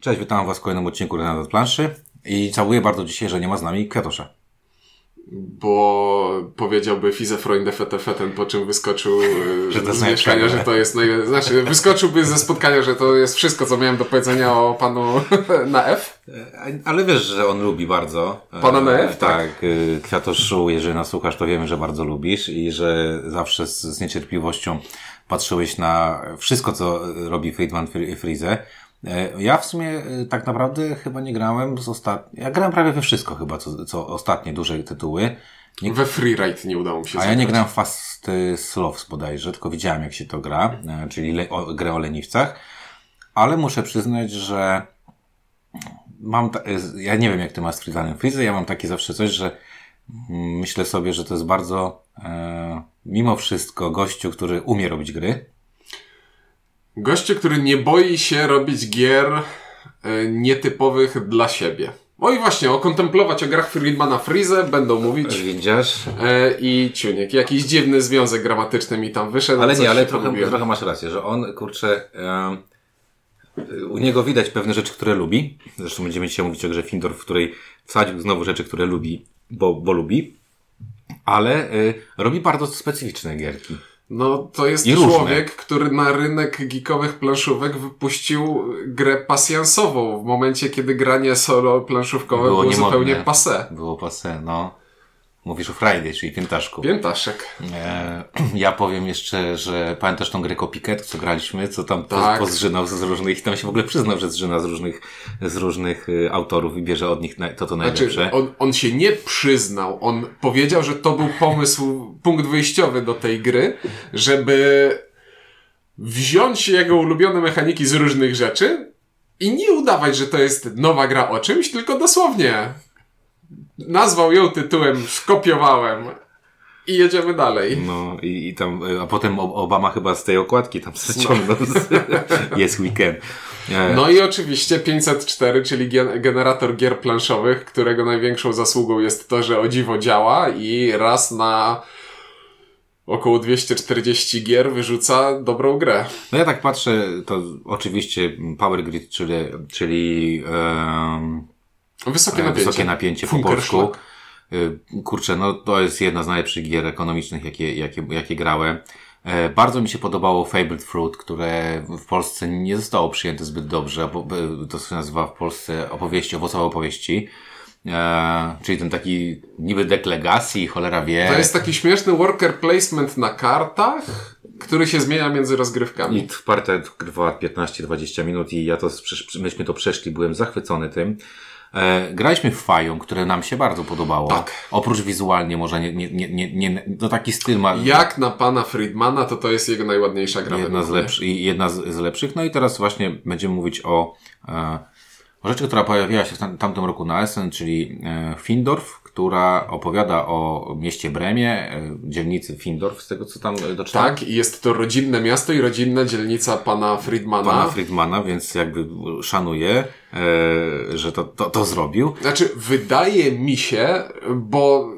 Cześć, witam Was w kolejnym odcinku na planszy i całuję bardzo dzisiaj, że nie ma z nami Kwiatosza. Bo powiedziałby Fize Freunde Fete Feten, po czym wyskoczył e, Że to z jest mieszkania, że to jest naj... Znaczy, wyskoczyłby ze spotkania, że to jest wszystko, co miałem do powiedzenia o panu na F. E, Ale wiesz, że on lubi bardzo. Pana na E, F, tak. Tak, e, Kwiatoszu, jeżeli nas słuchasz, to wiemy, że bardzo lubisz i że zawsze z, z niecierpliwością patrzyłeś na wszystko, co robi Friedman Fri- Frize. E, Ja w sumie e, tak naprawdę chyba nie grałem z ostat... Ja grałem prawie we wszystko chyba, co, co ostatnie duże tytuły. Nie We Freeride nie udało mi się A ja nie zagrać. grałem w Fast y, Slows bodajże, tylko widziałem jak się to gra, e, czyli le, o, grę o leniwcach. Ale muszę przyznać, że mam, ta, ja nie wiem jak ty masz z Freezanem Freeze, ja mam takie zawsze coś, że myślę sobie, że to jest bardzo, e, mimo wszystko gościu, który umie robić gry. Gościu, który nie boi się robić gier e, nietypowych dla siebie. O i właśnie, o kontemplować o grach Friedmana Freeze będą mówić Widzisz? e, i Ciuniek. Jakiś dziwny związek gramatyczny mi tam wyszedł. Ale nie, ale trochę, trochę masz rację, że on, kurczę, em, u niego widać pewne rzeczy, które lubi. Zresztą będziemy dzisiaj mówić o grze Findor, w której wsadził znowu rzeczy, które lubi, bo, bo lubi. Ale y, robi bardzo specyficzne gierki. No, to jest I różne. człowiek, który na rynek geekowych planszówek wypuścił grę pasjansową w momencie, kiedy granie solo planszówkowe było, Było zupełnie passé. Było pase, no. Mówisz o Friday, czyli piętaszku. Piętaszek. E, ja powiem jeszcze, że pamiętasz tą grę Copycat, co graliśmy, co tam Tak. pozrzynał z różnych, i tam się w ogóle przyznał, że zżyna z różnych, z różnych y, autorów i bierze od nich na, to, to najlepsze. Znaczy, on, on się nie przyznał. On powiedział, że to był pomysł, punkt wyjściowy do tej gry, żeby wziąć jego ulubione mechaniki z różnych rzeczy i nie udawać, że to jest nowa gra o czymś, tylko dosłownie nazwał ją tytułem, skopiowałem i jedziemy dalej. No i, i tam, a potem Obama chyba z tej okładki tam ściągnął. Jest weekend. E, No i oczywiście 504, czyli gen- generator gier planszowych, którego największą zasługą jest to, że o dziwo działa i raz na około 240 gier wyrzuca dobrą grę. No ja tak patrzę, to oczywiście Power Grid, czyli, czyli em, Wysokie E, napięcie. Wysokie napięcie po polsku. Y, Kurczę, no to jest jedna z najlepszych gier ekonomicznych, jakie, jakie, jakie grałem. E, Bardzo mi się podobało Fabled Fruit, które w Polsce nie zostało przyjęte zbyt dobrze, bo e, to się nazywa w Polsce opowieści, owocowe opowieści. E, czyli ten taki niby deck legacy, cholera wie. To jest taki śmieszny worker placement na kartach, który się zmienia między rozgrywkami. I w partę trwała 15-20 minut i ja to, myśmy to przeszli, byłem zachwycony tym. E, graliśmy w Fają, które nam się bardzo podobało. Tak. Oprócz wizualnie może nie, nie, nie, nie, to taki styl ma. Jak na pana Friedmana, to to jest jego najładniejsza gra. Jedna z, lepszy, jedna z, z lepszych. No i teraz właśnie będziemy mówić o, e, o rzeczy, która pojawiła się w tam, tamtym roku na Essen, czyli e, Findorf, która opowiada o mieście Bremie, e, dzielnicy Findorf, z tego co tam e, doczytałem. Tak, i jest to rodzinne miasto i rodzinna dzielnica pana Friedmana. Pana Friedmana, więc jakby szanuję, e, że to, to, to zrobił. Znaczy, wydaje mi się, bo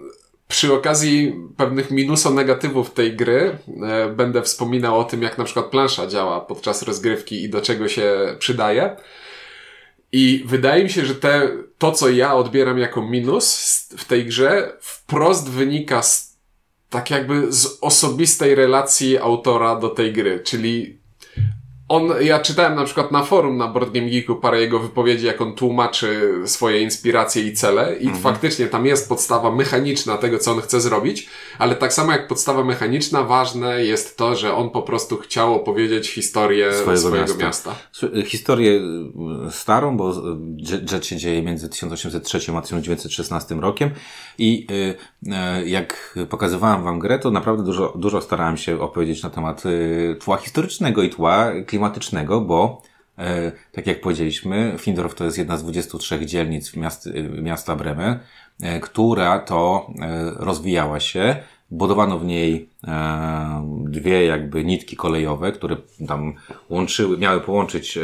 przy okazji pewnych minuso-negatywów tej gry e, będę wspominał o tym, jak na przykład plansza działa podczas rozgrywki i do czego się przydaje. I wydaje mi się, że te, to, co ja odbieram jako minus w tej grze, wprost wynika z tak jakby z osobistej relacji autora do tej gry, czyli on, ja czytałem na przykład na forum na Board Game Geeku parę jego wypowiedzi, jak on tłumaczy swoje inspiracje i cele i faktycznie tam jest podstawa mechaniczna tego, co on chce zrobić, ale tak samo jak podstawa mechaniczna, ważne jest to, że on po prostu chciał opowiedzieć historię Swojego swojego, miasta. miasta. S- Historię e, starą, bo rzecz się dzieje między 1803 a 1916 rokiem i jak pokazywałem wam grę, to naprawdę dużo, dużo starałem się opowiedzieć na temat tła historycznego i tła klimatycznego, bo e, tak jak powiedzieliśmy, Findorf to jest jedna z 23 dzielnic miast, e, miasta Bremy, e, która to e, rozwijała się. Budowano w niej dwie jakby nitki kolejowe, które tam łączyły, miały połączyć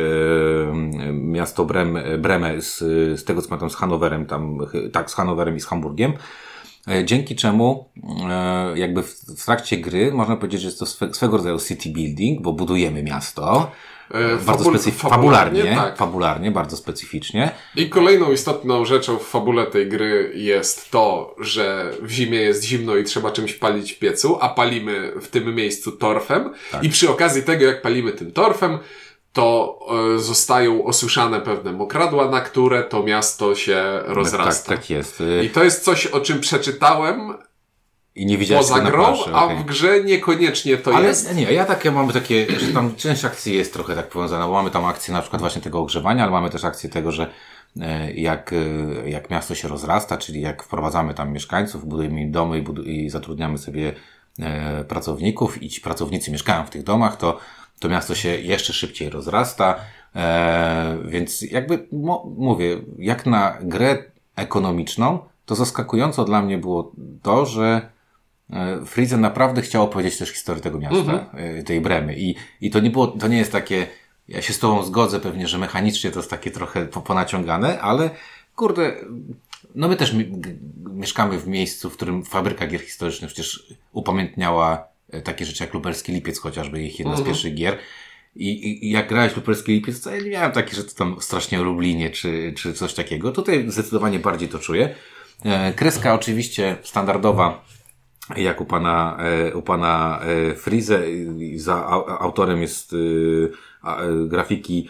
miasto Brem, Bremę z, z tego co pamiętam z Hanowerem, tam, tak, z Hanowerem i z Hamburgiem. E, Dzięki czemu e, jakby w, trakcie gry można powiedzieć, że jest to swe, swego rodzaju city building, bo budujemy miasto. E, bardzo fabul fabularnie, fabularnie, tak. fabularnie, bardzo specyficznie. I kolejną istotną rzeczą w fabule tej gry jest to, że w zimie jest zimno i trzeba czymś palić w piecu, a palimy w tym miejscu torfem. Tak. I przy okazji tego, jak palimy tym torfem, to y, zostają osuszane pewne mokradła, na które to miasto się rozrasta. Tak, tak jest. I to jest coś, o czym przeczytałem i nie widziałeś Poza grą, a okay. w grze niekoniecznie to Ale jest. Nie, ja takie mamy takie, że tam część akcji jest trochę tak powiązana, bo mamy tam akcję na przykład właśnie tego ogrzewania, ale mamy też akcję tego, że e, jak, e, jak miasto się rozrasta, czyli jak wprowadzamy tam mieszkańców, budujemy im domy i, i zatrudniamy sobie e, pracowników i ci pracownicy mieszkają w tych domach, to, to miasto się jeszcze szybciej rozrasta. E, więc jakby mówię, jak na grę ekonomiczną, to zaskakująco dla mnie było to, że E, Frizen naprawdę chciał opowiedzieć też historię tego miasta, mm-hmm. tej Bremy. I, I to nie było, to nie jest takie, ja się z Tobą zgodzę pewnie, że mechanicznie to jest takie trochę ponaciągane, ale kurde, no my też mieszkamy w miejscu, w którym fabryka gier historycznych przecież upamiętniała takie rzeczy jak Lubelski Lipiec chociażby, ich jedna z mhm. pierwszych gier. I, I, jak grałeś Lubelski Lipiec, to ja nie miałem takich, że to tam strasznie o Lublinie, czy, czy coś takiego. Tutaj zdecydowanie bardziej to czuję. Kreska oczywiście standardowa, jak u pana, e, u pana e, Frize, za autorem jest e, grafiki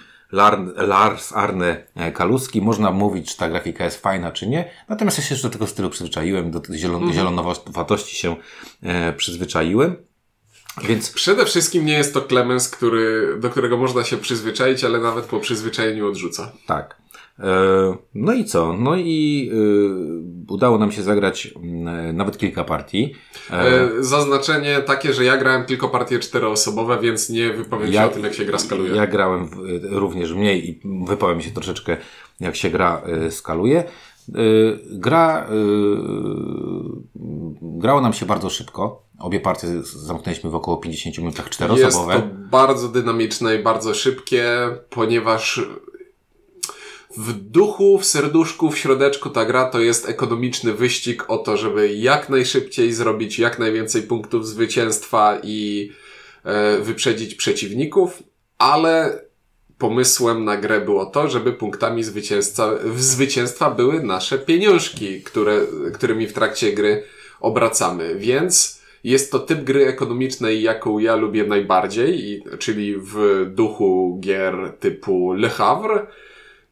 Lars Arne Kaluski. Można mówić, czy ta grafika jest fajna, czy nie. Natomiast ja się już do tego stylu przyzwyczaiłem, do zielon mm. zielonowatości się przyzwyczaiłem. Więc... Przede wszystkim nie jest to Clemens, który, do którego można się przyzwyczaić, ale nawet po przyzwyczajeniu odrzuca. Tak. E, no i co? No i y, udało nam się zagrać mm, nawet kilka partii. E, zaznaczenie takie, że ja grałem tylko partie czteroosobowe, więc nie wypowiem ja, się o tym, jak się gra skaluje. Ja grałem również mniej i wypowiem się troszeczkę, jak się gra skaluje. Gra, grało nam się bardzo szybko. Obie partie zamknęliśmy w około 50 minutach czteroosobowe. Jest to bardzo dynamiczne i bardzo szybkie, ponieważ w duchu, w serduszku, w środeczku ta gra to jest ekonomiczny wyścig o to, żeby jak najszybciej zrobić jak najwięcej punktów zwycięstwa i e, wyprzedzić przeciwników, ale pomysłem na grę było to, żeby punktami zwycięstwa, zwycięstwa były nasze pieniążki, które, którymi w trakcie gry obracamy. Więc jest to typ gry ekonomicznej, jaką ja lubię najbardziej, czyli w duchu gier typu Le Havre,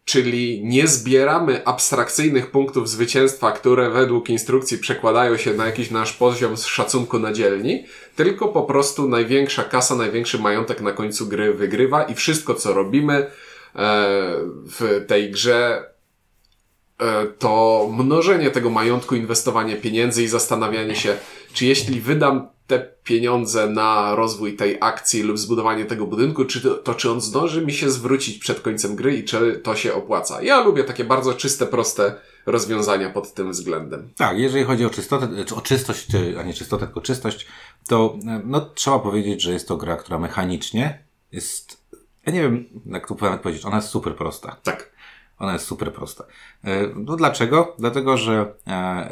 czyli nie zbieramy abstrakcyjnych punktów zwycięstwa, które według instrukcji przekładają się na jakiś nasz poziom z szacunku na dzielni, tylko po prostu największa kasa, największy majątek na końcu gry wygrywa i wszystko co robimy e, w tej grze to mnożenie tego majątku, inwestowanie pieniędzy i zastanawianie się, czy jeśli wydam te pieniądze na rozwój tej akcji lub zbudowanie tego budynku, czy to, to, czy on zdąży mi się zwrócić przed końcem gry i czy to się opłaca. Ja lubię takie bardzo czyste, proste rozwiązania pod tym względem. Tak, jeżeli chodzi o czystotę, o czystość, a nie czystotę, tylko czystość, to no, trzeba powiedzieć, że jest to gra, która mechanicznie jest, ja nie wiem, jak tu powiedzieć, ona jest super prosta. Tak. Ona jest super prosta. E, no dlaczego? Dlatego, że e,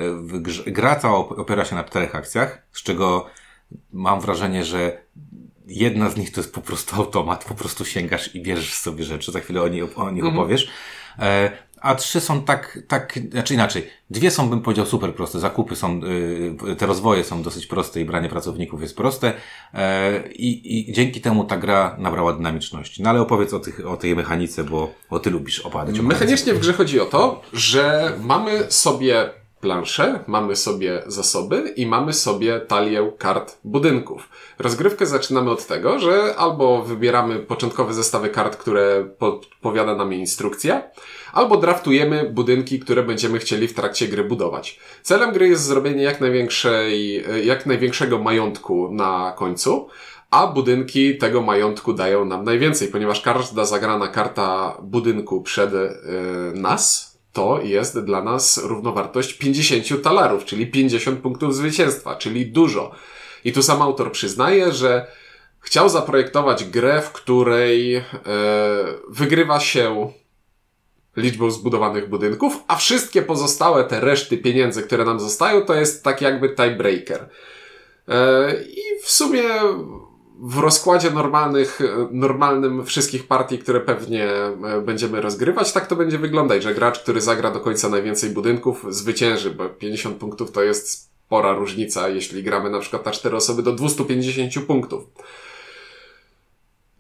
gra cała opiera się na czterech akcjach, z czego mam wrażenie, że jedna z nich to jest po prostu automat, po prostu sięgasz i bierzesz sobie rzeczy, za chwilę o, nich, o nich mhm. opowiesz. E, a trzy są tak, tak, znaczy inaczej. Dwie są, bym powiedział, super proste. Zakupy są, y, te rozwoje są dosyć proste i branie pracowników jest proste. E, I, I dzięki temu ta gra nabrała dynamiczności. No ale opowiedz o, tych, o tej mechanice, bo, bo ty lubisz opadać. Mechanicznie w grze chodzi o to, że mamy sobie planszę, mamy sobie zasoby i mamy sobie talię kart budynków. Rozgrywkę zaczynamy od tego, że albo wybieramy początkowe zestawy kart, które podpowiada nam instrukcja, albo draftujemy budynki, które będziemy chcieli w trakcie gry budować. Celem gry jest zrobienie jak największej, jak największego majątku na końcu, a budynki tego majątku dają nam najwięcej, ponieważ każda zagrana karta budynku przed yy, nas to jest dla nas równowartość 50 talarów, czyli 50 punktów zwycięstwa, czyli dużo. I tu sam autor przyznaje, że chciał zaprojektować grę, w której e, wygrywa się liczbą zbudowanych budynków, a wszystkie pozostałe te reszty pieniędzy, które nam zostają, to jest tak jakby tiebreaker. E, I w sumie w rozkładzie normalnych, normalnym wszystkich partii, które pewnie e, będziemy rozgrywać, tak to będzie wyglądać, że gracz, który zagra do końca najwięcej budynków, zwycięży, bo 50 punktów to jest spora różnica, jeśli gramy na przykład na 4 osoby do 250 punktów.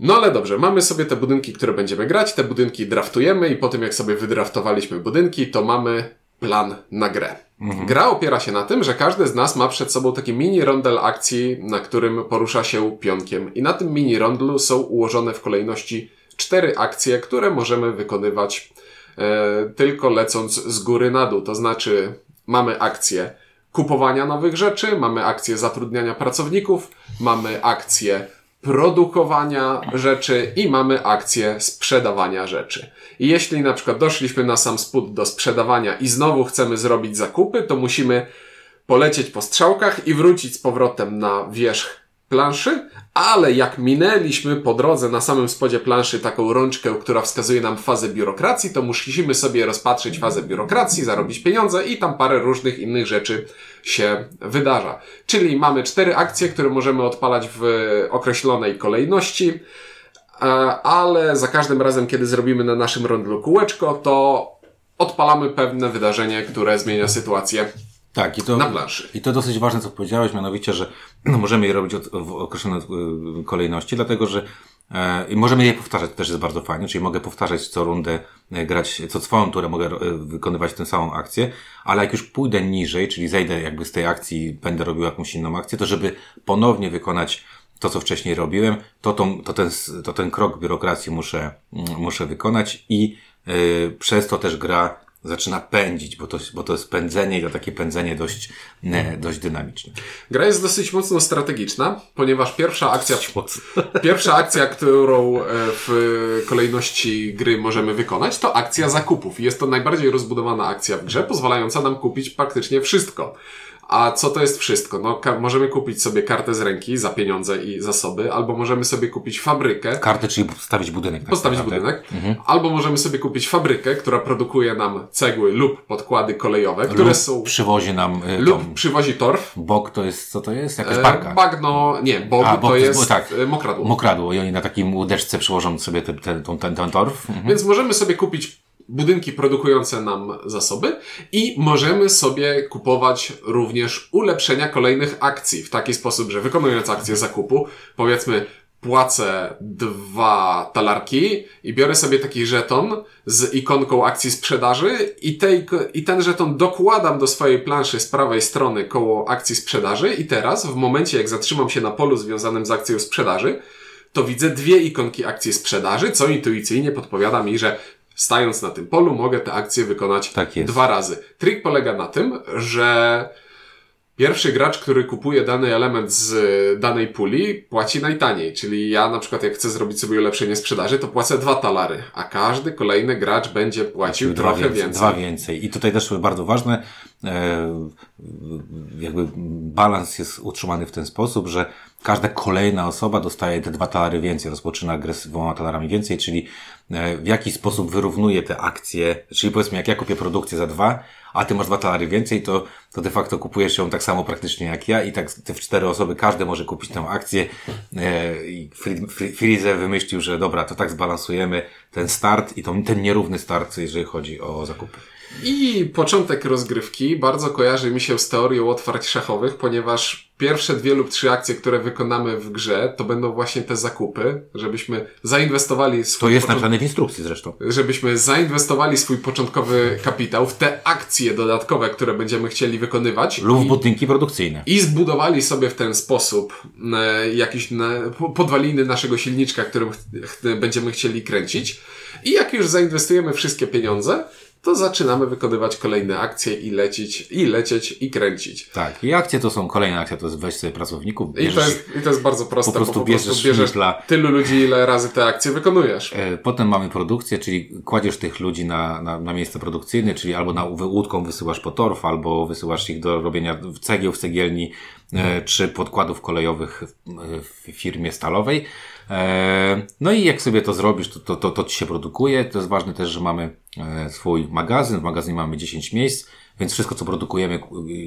No ale dobrze, mamy sobie te budynki, które będziemy grać, te budynki draftujemy i po tym jak sobie wydraftowaliśmy budynki, to mamy plan na grę. Mhm. Gra opiera się na tym, że każdy z nas ma przed sobą taki mini rondel akcji, na którym porusza się pionkiem. I na tym mini rondlu są ułożone w kolejności cztery akcje, które możemy wykonywać e, tylko lecąc z góry na dół. To znaczy, mamy akcję kupowania nowych rzeczy, mamy akcję zatrudniania pracowników, mamy akcję produkowania rzeczy i mamy akcję sprzedawania rzeczy. I jeśli na przykład doszliśmy na sam spód do sprzedawania i znowu chcemy zrobić zakupy, to musimy polecieć po strzałkach i wrócić z powrotem na wierzch planszy, ale jak minęliśmy po drodze na samym spodzie planszy taką rączkę, która wskazuje nam fazę biurokracji, to musimy sobie rozpatrzyć fazę biurokracji, zarobić pieniądze i tam parę różnych innych rzeczy się wydarza. Czyli mamy cztery akcje, które możemy odpalać w określonej kolejności, e, ale za każdym razem, kiedy zrobimy na naszym rondlu kółeczko, to odpalamy pewne wydarzenie, które zmienia sytuację tak, i to, na planszy. I to dosyć ważne, co powiedziałeś, mianowicie, że no, możemy je robić od, w określonej e, kolejności, dlatego że e, i możemy je powtarzać, to też jest bardzo fajne, czyli mogę powtarzać co rundę, e, grać co swoją turę, mogę e, wykonywać tę samą akcję, ale jak już pójdę niżej, czyli zejdę jakby z tej akcji, będę robił jakąś inną akcję, to żeby ponownie wykonać to, co wcześniej robiłem, to, to, to, ten, to ten krok biurokracji muszę, muszę wykonać i yy, przez to też gra zaczyna pędzić, bo to, bo to jest pędzenie i to takie pędzenie dość, ne, dość dynamiczne. Gra jest dosyć mocno strategiczna, ponieważ pierwsza akcja, pierwsza akcja, którą e, w kolejności gry możemy wykonać, to akcja zakupów. Jest to najbardziej rozbudowana akcja w grze, pozwalająca nam kupić praktycznie wszystko. A co to jest wszystko? No, możemy kupić sobie kartę z ręki za pieniądze i zasoby, albo możemy sobie kupić fabrykę. Kartę, czyli postawić budynek. Tak postawić budynek. Mhm. Albo możemy sobie kupić fabrykę, która produkuje nam cegły lub podkłady kolejowe, które lub są... przywozi nam... Y, lub przywozi torf. Bok to jest, co to jest? Jakaś barka? E, bagno, nie, bok, A, bok to jest, tak, y, mokradło. Mokradło i oni na takim łódeczce przyłożą sobie ten, ten, ten, ten torf. Mhm. Więc możemy sobie kupić budynki produkujące nam zasoby i możemy sobie kupować również ulepszenia kolejnych akcji w taki sposób, że wykonując akcję zakupu, powiedzmy płacę dwa talarki i biorę sobie taki żeton z ikonką akcji sprzedaży i, i ten żeton dokładam do swojej planszy z prawej strony koło akcji sprzedaży i teraz w momencie jak zatrzymam się na polu związanym z akcją sprzedaży, to widzę dwie ikonki akcji sprzedaży, co intuicyjnie podpowiada mi, że stając na tym polu, mogę te akcje wykonać tak dwa razy. Trik polega na tym, że pierwszy gracz, który kupuje dany element z danej puli, płaci najtaniej. Czyli ja na przykład jak chcę zrobić sobie ulepszenie sprzedaży, to płacę dwa talary, a każdy kolejny gracz będzie płacił trochę więcej, więcej. Dwa więcej. I tutaj też bardzo ważne, e, jakby balans jest utrzymany w ten sposób, że każda kolejna osoba dostaje te dwa talary więcej, rozpoczyna grę z dwoma talarami więcej, czyli e, w jaki sposób wyrównuje te akcje, czyli powiedzmy, jak ja kupię produkcję za dwa, a ty masz dwa talary więcej, to, to de facto kupujesz ją tak samo praktycznie jak ja i tak te cztery osoby, każdy może kupić tę akcję e, i Freeze wymyślił, że dobra, to tak zbalansujemy ten start i to, ten nierówny start, jeżeli chodzi o zakupy. I początek rozgrywki bardzo kojarzy mi się z teorią otwarć szachowych, ponieważ pierwsze dwie lub trzy akcje, które wykonamy w grze, to będą właśnie te zakupy, żebyśmy zainwestowali swój... To jest napisane w instrukcji zresztą. Żebyśmy zainwestowali swój początkowy kapitał w te akcje dodatkowe, które będziemy chcieli wykonywać. Lub w budynki produkcyjne. I zbudowali sobie w ten sposób e, jakiś podwaliny naszego silniczka, którym będziemy chcieli kręcić. I jak już zainwestujemy wszystkie pieniądze, to zaczynamy wykonywać kolejne akcje i lecieć, i lecieć, i kręcić. Tak, i akcje to są kolejne akcje, to jest weź sobie pracowników. I to, jest, I to jest bardzo proste, po prostu, po bierzesz, prostu bierzesz dla... tylu ludzi, ile razy te akcje wykonujesz. E, potem mamy produkcję, czyli kładziesz tych ludzi na, na, na miejsce produkcyjne, czyli albo na łódką wysyłasz po torf, albo wysyłasz ich do robienia cegieł w cegielni, e, czy podkładów kolejowych w, w firmie stalowej. E, no i jak sobie to zrobisz, to, to, to, to ci się produkuje. To jest ważne też, że mamy e, swój magazyn. W magazynie mamy 10 miejsc, więc wszystko, co produkujemy,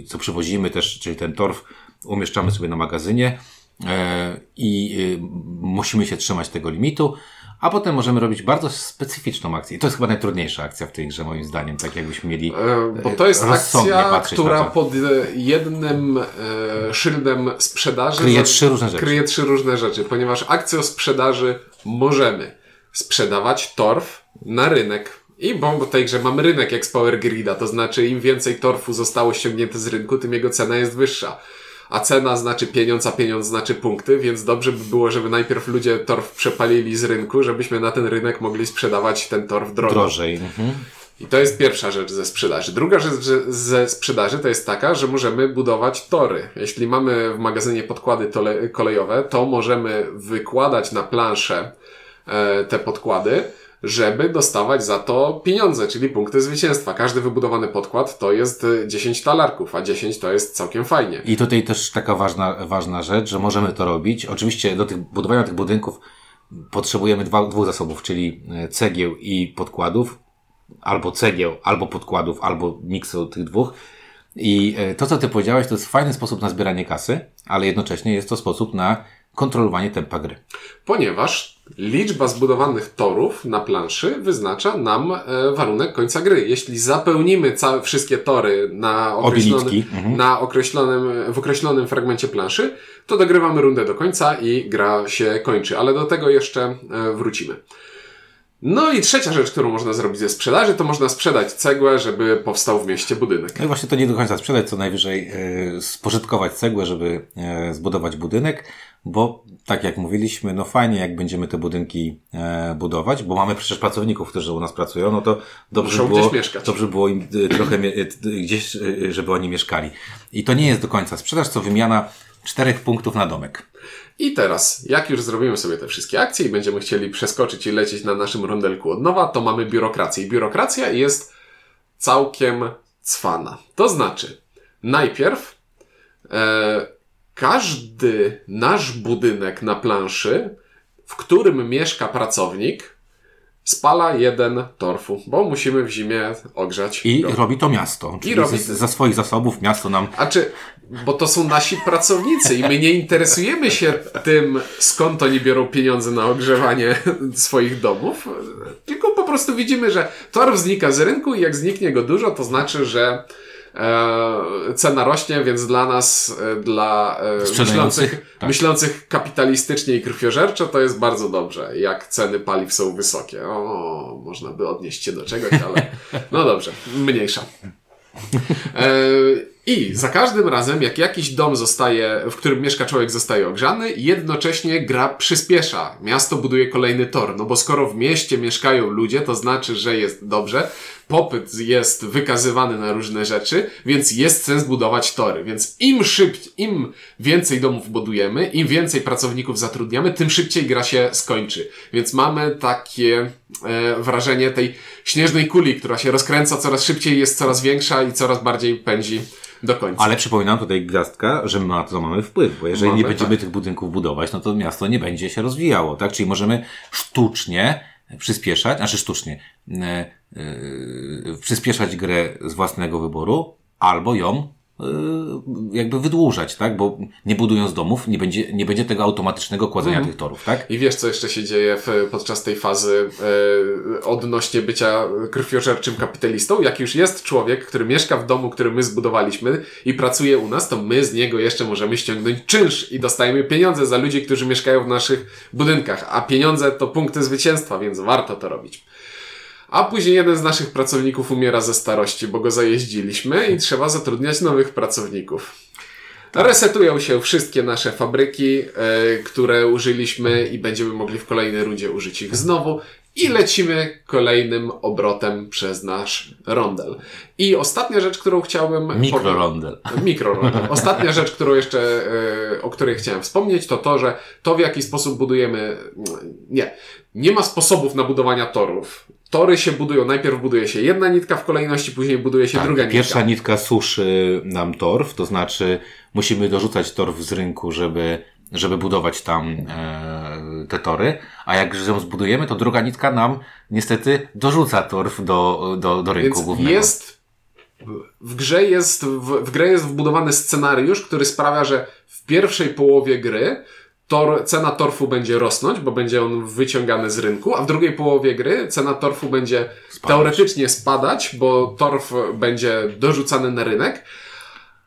co przywozimy też, czyli ten torf, umieszczamy sobie na magazynie. e, i e, musimy się trzymać tego limitu a potem możemy robić bardzo specyficzną akcję. I to jest chyba najtrudniejsza akcja w tej grze, moim zdaniem, tak jakbyśmy mieli. E, bo to jest akcja, która pod jednym e, szyldem sprzedaży kryje trzy różne rzeczy. Kryje trzy różne rzeczy, ponieważ akcją sprzedaży możemy sprzedawać torf na rynek. I bo w tej grze mamy rynek jak z Power Grida, to znaczy im więcej torfu zostało ściągnięte z rynku, tym jego cena jest wyższa a cena znaczy pieniądz, a pieniądz znaczy punkty, więc dobrze by było, żeby najpierw ludzie torf przepalili z rynku, żebyśmy na ten rynek mogli sprzedawać ten torf drogo. drożej. Mhm. I to jest pierwsza rzecz ze sprzedaży. Druga rzecz ze sprzedaży to jest taka, że możemy budować tory. Jeśli mamy w magazynie podkłady kolejowe, to możemy wykładać na planszę e, te podkłady, żeby dostawać za to pieniądze, czyli punkty zwycięstwa. Każdy wybudowany podkład to jest 10 talarków, a 10 to jest całkiem fajnie. I tutaj też taka ważna, ważna rzecz, że możemy to robić. Oczywiście do tych budowania tych budynków potrzebujemy dwa, dwóch zasobów, czyli e, cegieł i podkładów, albo cegieł, albo podkładów, albo miksu tych dwóch. I e, to, co ty powiedziałeś, to jest fajny sposób na zbieranie kasy, ale jednocześnie jest to sposób na kontrolowanie tempa gry. Ponieważ liczba zbudowanych torów na planszy wyznacza nam e, warunek końca gry. Jeśli zapełnimy całe, wszystkie tory na określonym, mhm. na określonym, w określonym fragmencie planszy, to dogrywamy rundę do końca i gra się kończy. Ale do tego jeszcze e, wrócimy. No i trzecia rzecz, którą można zrobić ze sprzedaży, to można sprzedać cegłę, żeby powstał w mieście budynek. No i właśnie to nie do końca sprzedać, co najwyżej e, spożytkować cegłę, żeby e, zbudować budynek, bo tak jak mówiliśmy, no fajnie jak będziemy te budynki e, budować, bo mamy przecież pracowników, którzy u nas pracują, no to dobrze Muszą było, dobrze było im e, trochę e, gdzieś, e, żeby oni mieszkali. I to nie jest do końca sprzedaż, co wymiana czterech punktów na domek. I teraz, jak już zrobimy sobie te wszystkie akcje i będziemy chcieli przeskoczyć i lecieć na naszym rondelku od nowa, to mamy biurokrację. I biurokracja jest całkiem cwana. To znaczy, najpierw e, każdy nasz budynek na planszy, w którym mieszka pracownik, spala jeden torfu, bo musimy w zimie ogrzać. I go. robi to miasto. Czyli I robi... za swoich zasobów miasto nam. A czy, bo to są nasi pracownicy i my nie interesujemy się tym, skąd oni biorą pieniądze na ogrzewanie swoich domów, tylko po prostu widzimy, że torf znika z rynku i jak zniknie go dużo, to znaczy, że cena rośnie, więc dla nas, e, dla e, myślących, tak. myślących kapitalistycznie i krwiożerczo, to jest bardzo dobrze, jak ceny paliw są wysokie. O, można by odnieść się do czegoś, ale no dobrze, mniejsza. E, I za każdym razem, jak jakiś dom zostaje, w którym mieszka człowiek, zostaje ogrzany, jednocześnie gra przyspiesza. Miasto buduje kolejny tor, no bo skoro w mieście mieszkają ludzie, to znaczy, że jest dobrze, popyt jest wykazywany na różne rzeczy, więc jest sens budować tory. Więc im szybciej, im więcej domów budujemy, im więcej pracowników zatrudniamy, tym szybciej gra się skończy. Więc mamy takie e, wrażenie tej śnieżnej kuli, która się rozkręca coraz szybciej, jest coraz większa i coraz bardziej pędzi do końca. Ale przypominam tutaj gwiazdka, że na to mamy wpływ, bo jeżeli mamy, nie będziemy tak. tych budynków budować, no to miasto nie będzie się rozwijało, tak? Czyli możemy sztucznie przyspieszać, znaczy sztucznie, e, e, przyspieszać grę z własnego wyboru, albo ją jakby wydłużać, tak? Bo nie budując domów, nie będzie, nie będzie tego automatycznego kładzenia mm. tych torów, tak? I wiesz, co jeszcze się dzieje w, podczas tej fazy e, odnośnie bycia krwiożerczym kapitalistą? Jak już jest człowiek, który mieszka w domu, który my zbudowaliśmy i pracuje u nas, to my z niego jeszcze możemy ściągnąć czynsz i dostajemy pieniądze za ludzi, którzy mieszkają w naszych budynkach. A pieniądze to punkty zwycięstwa, więc warto to robić. A później jeden z naszych pracowników umiera ze starości, bo go zajeździliśmy i trzeba zatrudniać nowych pracowników. Tak. Resetują się wszystkie nasze fabryki, e, które użyliśmy i będziemy mogli w kolejnej rundzie użyć ich znowu. I lecimy kolejnym obrotem przez nasz rondel. I ostatnia rzecz, którą chciałbym... Mikrorondel. Mikrorondel. Ostatnia rzecz, którą jeszcze, e, o której chciałem wspomnieć, to to, że to w jaki sposób budujemy... Nie. Nie ma sposobów na budowania torów. Tory się budują. Najpierw buduje się jedna nitka w kolejności, później buduje się tak, druga nitka. Pierwsza nitka suszy nam torf, to znaczy musimy dorzucać torf z rynku, żeby, żeby budować tam e, te tory. A jak ją zbudujemy, to druga nitka nam niestety dorzuca torf do, do, do rynku Więc głównego. Jest W grze jest, w, w grę jest wbudowany scenariusz, który sprawia, że w pierwszej połowie gry tor, cena torfu będzie rosnąć, bo będzie on wyciągany z rynku, a w drugiej połowie gry cena torfu będzie Spadać. teoretycznie spadać, bo torf będzie dorzucany na rynek.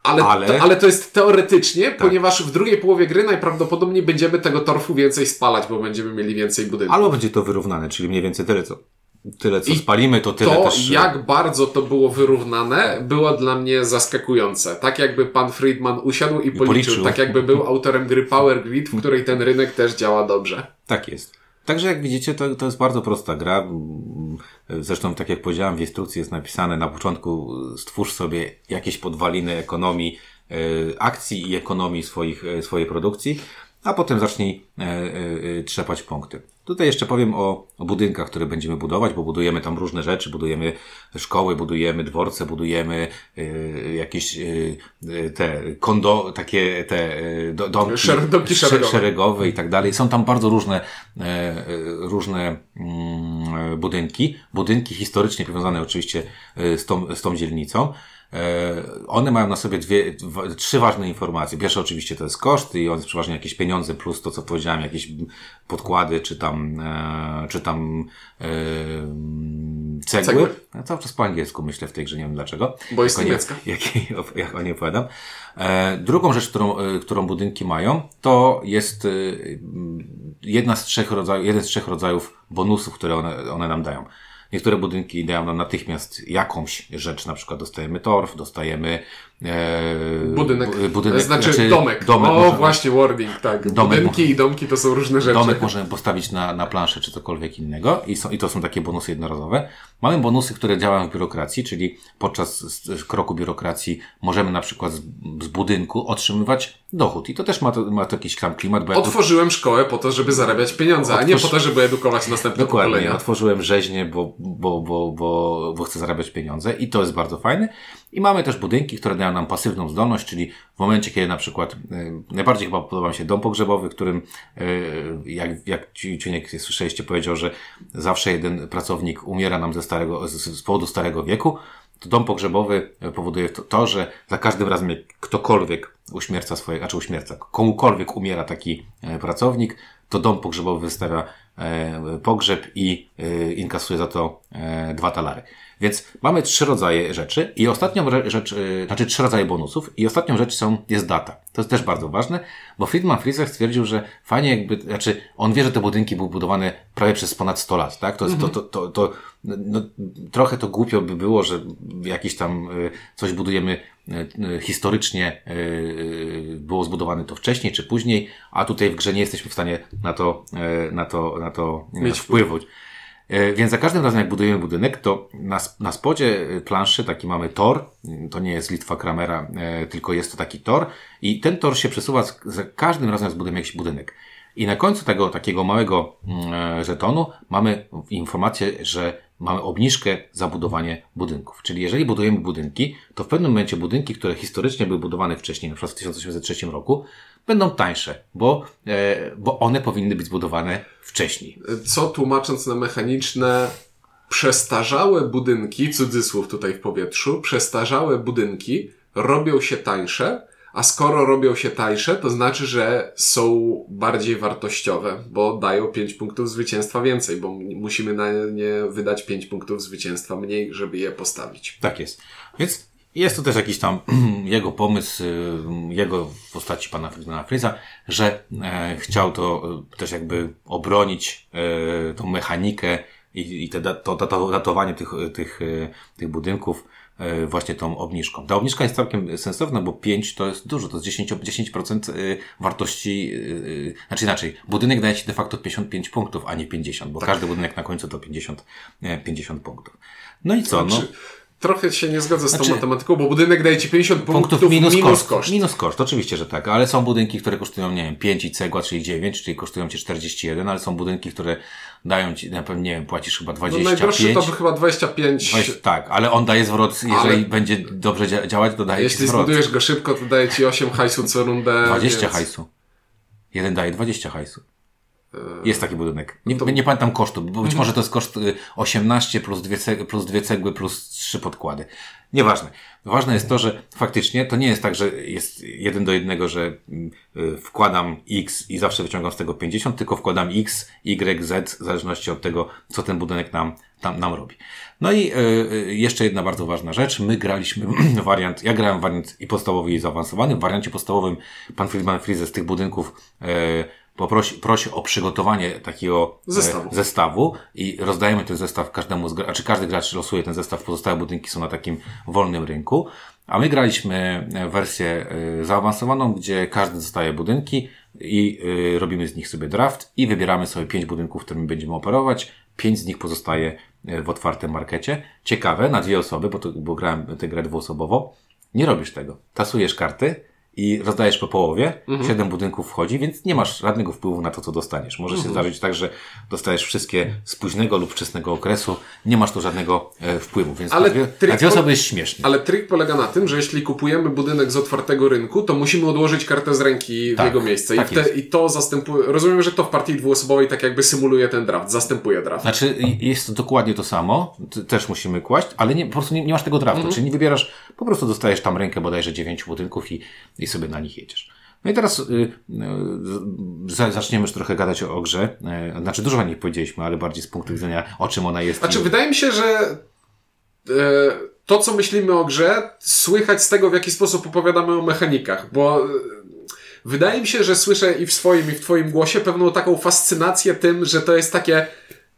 Ale, Ale- To, ale to jest teoretycznie, ponieważ w drugiej połowie gry najprawdopodobniej będziemy tego torfu więcej spalać, bo będziemy mieli więcej budynków. Albo będzie to wyrównane, czyli mniej więcej tyle, co, tyle, co I spalimy, to tyle to, też... e, jak bardzo to było wyrównane, było dla mnie zaskakujące. Tak jakby pan Friedman usiadł i policzył, policzył. tak jakby był autorem gry Power Grid, w której ten rynek też działa dobrze. Tak jest. Także jak widzicie, to, to jest bardzo prosta gra. Zresztą, tak jak powiedziałem, w instrukcji jest napisane na początku stwórz sobie jakieś podwaliny ekonomii e, akcji i ekonomii swoich, e, swojej produkcji, a potem zacznij trzepać punkty. Tutaj jeszcze powiem o, o budynkach, które będziemy budować, bo budujemy tam różne rzeczy, budujemy szkoły, budujemy dworce, budujemy e, jakieś e, e, te kondo, takie te e, do, domki, Szer- domki sze- szeregowe. szeregowe i tak dalej. Są tam bardzo różne, e, różne mm, budynki. Budynki historycznie powiązane oczywiście e, z tą, z tą dzielnicą. E, One mają na sobie dwie, trzy ważne informacje. Pierwsza oczywiście to jest koszt i on jest przeważnie jakieś pieniądze plus to, co powiedziałem, jakieś podkłady, czy tam, e, czy tam e, cegły. Cegły. Ja cały czas po angielsku myślę w tej grze, nie wiem dlaczego. Bo jest Jak o nie- niemiecka. Jak, jak o niej opowiadam. Drugą rzecz, którą, którą budynki mają, to jest jedna z trzech rodzajów, jeden z trzech rodzajów bonusów, które one, one nam dają. Niektóre budynki dają nam natychmiast jakąś rzecz, na przykład dostajemy torf, dostajemy Budynek. bu- budynek znaczy, domek. domek o, możemy- właśnie, wording, tak. Domek Budynki i domki to są różne rzeczy. Domek możemy postawić na, na planszę czy cokolwiek innego i, są, i to są takie bonusy jednorazowe. Mamy bonusy, które działają w biurokracji, czyli podczas kroku biurokracji możemy na przykład z, z budynku otrzymywać dochód. I to też ma, to, ma to jakiś tam klimat, bo ja tu Otworzyłem szkołę po to, żeby zarabiać pieniądze, a nie po to, żeby edukować następne Dokładnie. pokolenia. Otworzyłem rzeźnię, bo, bo, bo, bo, bo chcę zarabiać pieniądze i to jest bardzo fajne. I mamy też budynki, które dają nam pasywną zdolność, czyli w momencie, kiedy na przykład, y, najbardziej chyba podoba mi się dom pogrzebowy, w którym, y, jak, jak Ci- Ciuniek słyszeliście, powiedział, że zawsze jeden pracownik umiera nam ze starego, z, z powodu starego wieku, to dom pogrzebowy powoduje to, to, że za każdym razem, jak ktokolwiek uśmierca swoje, znaczy uśmierca, komukolwiek umiera taki e, pracownik, to dom pogrzebowy wystawia pogrzeb i e, inkasuje za to e, dwa talary. Więc mamy trzy rodzaje rzeczy i ostatnią rzecz, e, znaczy trzy rodzaje bonusów i ostatnią rzecz są, jest data. To jest też bardzo ważne, bo Friedman Friesach stwierdził, że fajnie jakby, znaczy on wie, że te budynki były budowane prawie przez ponad 100 lat, tak? To, jest to, to, to, to no, trochę to głupio by było, że jakiś tam e, coś budujemy e, e, historycznie było zbudowane to wcześniej czy później, a tutaj w grze nie jesteśmy w stanie na to, na to, na to Mieć wpływać. E, Więc za każdym razem, jak budujemy budynek, to na, na spodzie planszy taki mamy tor. To nie jest Litwa Kramera, tylko jest to taki tor. I ten tor się przesuwa za każdym razem, jak zbudujemy jakiś budynek. I na końcu tego takiego małego mm, e, żetonu mamy informację, że mamy obniżkę za budowanie budynków. Czyli jeżeli budujemy budynki, to w pewnym momencie budynki, które historycznie były budowane wcześniej, na przykład w 1803 roku, będą tańsze, bo, e, bo one powinny być zbudowane wcześniej. Co tłumacząc na mechaniczne, przestarzałe budynki, cudzysłów tutaj w powietrzu, przestarzałe budynki robią się tańsze, a skoro robią się tańsze, to znaczy, że są bardziej wartościowe, bo dają 5 punktów zwycięstwa więcej, bo musimy na nie wydać 5 punktów zwycięstwa mniej, żeby je postawić. Tak jest. Więc jest to też jakiś tam jego pomysł, y, jego w postaci pana Friza, że e, chciał to e, też jakby obronić e, tą mechanikę i, i te, da- to, to datowanie tych, tych, e, tych budynków właśnie tą obniżką. Ta obniżka jest całkiem sensowna, bo 5 to jest dużo, to jest 10%, 10% y, wartości, y, znaczy inaczej, budynek daje ci de facto 55 punktów, a nie 50, bo każdy budynek na końcu to 50, e, 50 punktów. No i co? No, Trochę się nie zgodzę z tą Znaczy- matematyką, bo budynek daje ci 50 punktów, punktów minus, minus koszt. koszt. Minus koszt, oczywiście, że tak, ale są budynki, które kosztują, nie wiem, 5 i cegła, czyli 9, czyli kosztują ci 41, ale są budynki, które dają ci, na pewno, nie wiem, płacisz chyba No 25. najdroższy to chyba 25. Weź, tak, ale on daje zwrot, jeżeli Ale- będzie dobrze dzia- działać, to daje Jeśli zwrot. zbudujesz go szybko, to daje ci 8 hajsu co rundę. 20 więc... hajsu. Jeden daje 20 hajsu. Jest taki budynek. Nie, nie pamiętam kosztu, bo być może to jest koszt y, 18 plus dwie, cegły, plus dwie cegły plus trzy podkłady. Nieważne. Ważne jest to, że faktycznie to nie jest tak, że jest jeden do jednego, że y, wkładam X i zawsze wyciągam z tego 50, tylko wkładam X, Y, Z, w zależności od tego, co ten budynek nam, tam, nam robi. No i y, y, jeszcze jedna bardzo ważna rzecz. My graliśmy wariant, ja grałem wariant i podstawowy i zaawansowany. W wariancie podstawowym pan Friedman Freeze z tych budynków y, poprosi, prosi o przygotowanie takiego Zestawu. E, zestawu i rozdajemy ten zestaw każdemu, z, gra- a czy każdy gracz losuje ten zestaw, pozostałe budynki są na takim wolnym rynku. A my graliśmy e, wersję e, zaawansowaną, gdzie każdy dostaje budynki i robimy z nich sobie draft i wybieramy sobie pięć budynków, którymi będziemy operować. Pięć z nich pozostaje w otwartym markecie. Ciekawe, na dwie osoby, bo, to, bo grałem tę grę dwuosobowo. Nie robisz tego. Tasujesz karty i rozdajesz po połowie, siedem budynków wchodzi, więc nie masz żadnego wpływu na to, co dostaniesz. Może się zdarzyć tak, że dostajesz wszystkie z późnego lub wczesnego okresu, nie masz tu żadnego e, wpływu, więc Ale na, dwie, na dwie osoby jest śmiesznie. Ale trik polega na tym, że jeśli kupujemy budynek z otwartego rynku, to musimy odłożyć kartę z ręki w Tak, jego miejsce. tak I, te. I to zastępuje. Rozumiem, że to w partii dwuosobowej tak jakby symuluje ten draft, zastępuje draft. Znaczy, jest to dokładnie to samo, też musimy kłaść, ale nie, po prostu nie, nie masz tego draftu, czyli nie wybierasz, po prostu dostajesz tam rękę bodajże dziewięciu budynków i, i sobie na nich jedziesz. No i teraz y, y, za- zaczniemy już trochę gadać o, o grze. Y, znaczy, dużo o niej powiedzieliśmy, ale bardziej z punktu widzenia, o czym ona jest. Znaczy, i- wydaje mi się, że e, to, co myślimy o grze, słychać z tego, w jaki sposób opowiadamy o mechanikach, bo e, wydaje mi się, że słyszę i w swoim, i w Twoim głosie pewną taką fascynację tym, że to jest takie.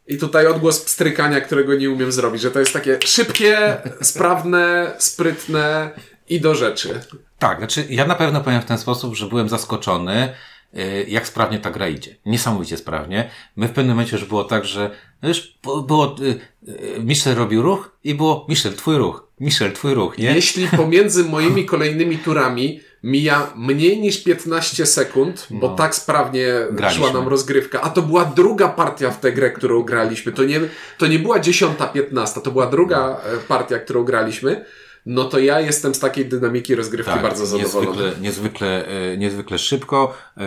I tutaj odgłos pstrykania, którego nie umiem zrobić, że to jest takie szybkie, sprawne, sprytne i do rzeczy. Tak, znaczy ja na pewno powiem w ten sposób, że byłem zaskoczony, y, jak sprawnie ta gra idzie. Niesamowicie sprawnie. My w pewnym momencie już było tak, że no już było, y, y, Michel robił ruch i było, Michel, twój ruch, Michel, twój ruch, nie? Jeśli pomiędzy moimi kolejnymi turami mija mniej niż 15 sekund, bo tak sprawnie Graliśmy. szła nam rozgrywka, a to była druga partia w tę grę, którą graliśmy, to nie, to nie była dziesiąta, piętnasta, to była druga e, partia, którą graliśmy, no to ja jestem z takiej dynamiki rozgrywki bardzo zadowolony. Tak, Niezwykle, niezwykle, e, niezwykle szybko. E,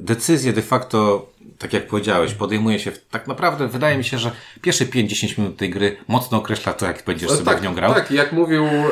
Decyzje de facto, tak jak powiedziałeś, podejmuje się w, tak naprawdę, wydaje mi się, że pierwsze 5-10 minut tej gry mocno określa to, jak będziesz sobie tak, w nią grał. tak, jak mówił e,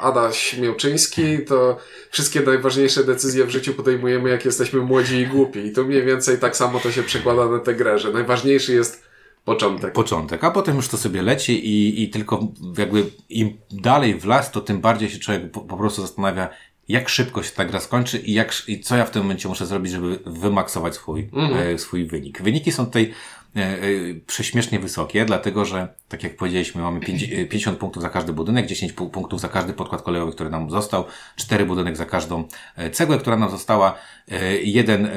Adaś Miałczyński, to wszystkie najważniejsze decyzje w życiu podejmujemy, jak jesteśmy młodzi i głupi. I to mniej więcej tak samo to się przekłada na tę grę, że najważniejszy jest początek. początek, a potem już to sobie leci i, i tylko jakby im dalej w las, to tym bardziej się człowiek po, po prostu zastanawia, jak szybko się ta gra skończy i, jak, i co ja w tym momencie muszę zrobić, żeby wymaksować swój, e, swój wynik. Wyniki są tutaj e, e, prześmiesznie wysokie, dlatego że, tak jak powiedzieliśmy, mamy pięć- e, 50 punktów za każdy budynek, 10 pu- punktów za każdy podkład kolejowy, który nam został, 4 budynek za każdą e, cegłę, która nam została, jeden, e,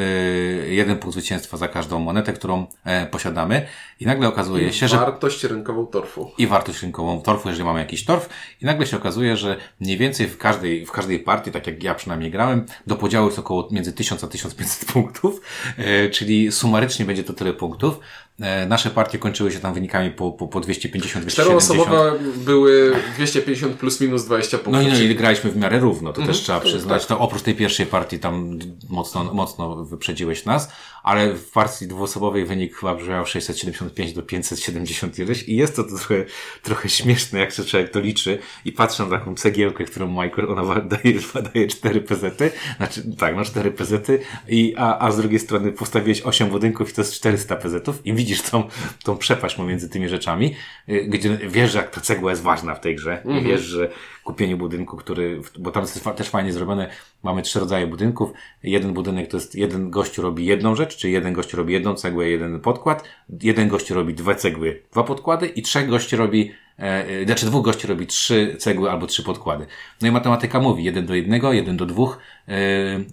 jeden punkt zwycięstwa za każdą monetę, którą e, posiadamy. I nagle okazuje się, że Wartość rynkową torfu. i wartość rynkową torfu, jeżeli mamy jakiś torf. I nagle się okazuje, że mniej więcej w każdej, w każdej partii, tak jak ja przynajmniej grałem, do podziału jest około między 1000 a 1500 punktów, e, czyli sumarycznie będzie to tyle punktów. E, nasze partie kończyły się tam wynikami po, po, po 250, 270. Czteroosobowe były 250 plus minus 20 No punktów. i, no i graliśmy w miarę równo, to Mhm. też trzeba przyznać. To oprócz tej pierwszej partii tam mocno, mocno wyprzedziłeś nas, ale w partii dwuosobowej wynik chyba brzmiał 675 do 570 ileś i jest to trochę, trochę śmieszne, jak się człowiek to liczy i patrzę na taką cegiełkę, którą Michael, ona daje, daje 4 pezety, znaczy tak, no 4 pezety i, a, a z drugiej strony postawiłeś 8 budynków i to jest 400 pezetów i widzisz tą, tą przepaść pomiędzy tymi rzeczami, y, gdzie wiesz, że jak ta cegła jest ważna w tej grze i wiesz, że kupienie budynku, który, bo tam jest też fajnie zrobione, mamy trzy rodzaje budynków. Jeden budynek to jest, jeden gościu robi jedną rzecz, czyli jeden gościu robi jedną cegłę, jeden podkład, jeden gościu robi dwie cegły, dwa podkłady i trzech gości robi, e, e, znaczy dwóch gości robi trzy cegły albo trzy podkłady. No i matematyka mówi jeden do jednego, jeden do dwóch, e,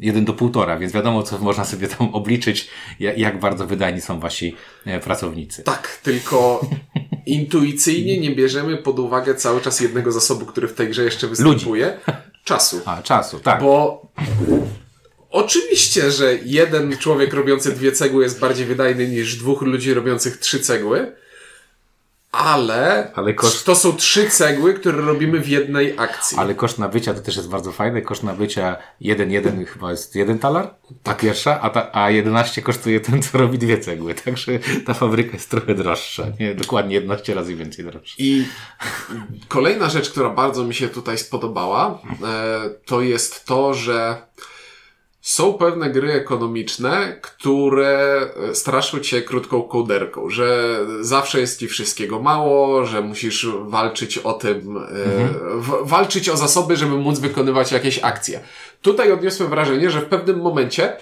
jeden do półtora, więc wiadomo, co można sobie tam obliczyć, jak, jak bardzo wydajni są wasi pracownicy. Tak, tylko intuicyjnie nie bierzemy pod uwagę cały czas jednego zasobu, który w tej grze jeszcze występuje. Czasu. A, czasu, tak. Bo oczywiście, że jeden człowiek robiący dwie cegły jest bardziej wydajny niż dwóch ludzi robiących trzy cegły, ale, Ale koszt- to są trzy cegły, które robimy w jednej akcji. Ale koszt nabycia to też jest bardzo fajne. Koszt nabycia 1,1 chyba jest jeden talar, ta pierwsza, a, ta, a 11 kosztuje ten, co robi dwie cegły. Także ta fabryka jest trochę droższa. Nie, dokładnie 11 razy więcej droższa. I kolejna rzecz, która bardzo mi się tutaj spodobała, e, to jest to, że są pewne gry ekonomiczne, które e, straszą cię krótką kołderką, że zawsze jest ci wszystkiego mało, że musisz walczyć o tym, e, w, walczyć o zasoby, żeby móc wykonywać jakieś akcje. Tutaj odniosłem wrażenie, że w pewnym momencie e,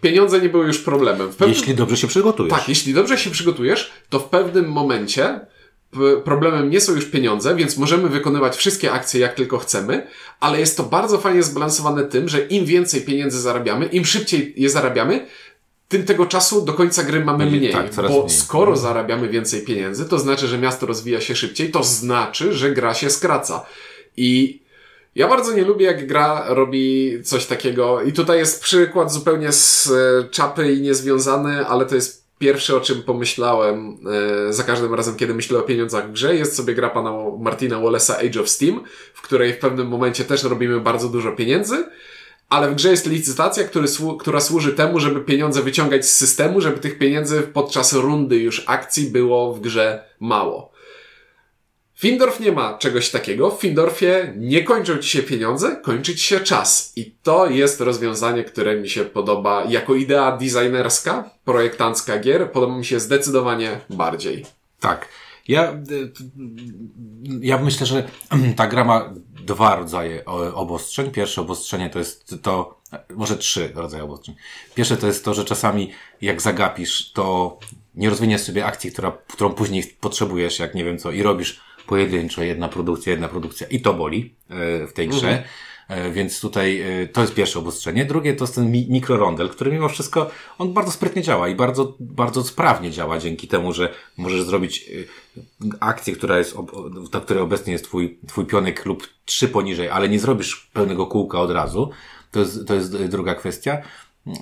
pieniądze nie były już problemem. Pewnym, Jeśli dobrze się przygotujesz. tak, jeśli dobrze się przygotujesz, to w pewnym momencie problemem nie są już pieniądze, więc możemy wykonywać wszystkie akcje jak tylko chcemy, ale jest to bardzo fajnie zbalansowane tym, że im więcej pieniędzy zarabiamy, im szybciej je zarabiamy, tym tego czasu do końca gry mamy Mniej, tak, bo mniej. skoro zarabiamy więcej pieniędzy, to znaczy, że miasto rozwija się szybciej, to znaczy, że gra się skraca. I ja bardzo nie lubię, jak gra robi coś takiego. I tutaj jest przykład zupełnie z e, czapy i niezwiązany, ale to jest pierwsze, o czym pomyślałem e, za każdym razem, kiedy myślę o pieniądzach w grze. Jest sobie gra pana Martina Wallace'a Age of Steam, w której w pewnym momencie też robimy bardzo dużo pieniędzy. Ale w grze jest licytacja, który, która służy temu, żeby pieniądze wyciągać z systemu, żeby tych pieniędzy podczas rundy już akcji było w grze mało. Findorf nie ma czegoś takiego. W Findorfie nie kończą ci się pieniądze, kończy ci się czas. I to jest rozwiązanie, które mi się podoba jako idea designerska, projektancka gier. Podoba mi się zdecydowanie bardziej. Tak. Ja, ja myślę, że ta gra ma dwa rodzaje obostrzeń. Pierwsze obostrzenie to jest to, może trzy rodzaje obostrzeń. Pierwsze to jest to, że czasami jak zagapisz, to nie rozwiniesz sobie akcji, która, którą później potrzebujesz, jak nie wiem co, i robisz pojedynczo jedna produkcja, jedna produkcja i to boli e, w tej grze. E, Więc tutaj e, to jest pierwsze obostrzenie. Drugie to jest ten mi- mikrorondel, który mimo wszystko on bardzo sprytnie działa i bardzo, bardzo sprawnie działa dzięki temu, że możesz zrobić akcję, która jest, na której obecnie jest twój, twój pionek lub trzy poniżej, ale nie zrobisz pełnego kółka od razu. To jest, to jest druga kwestia.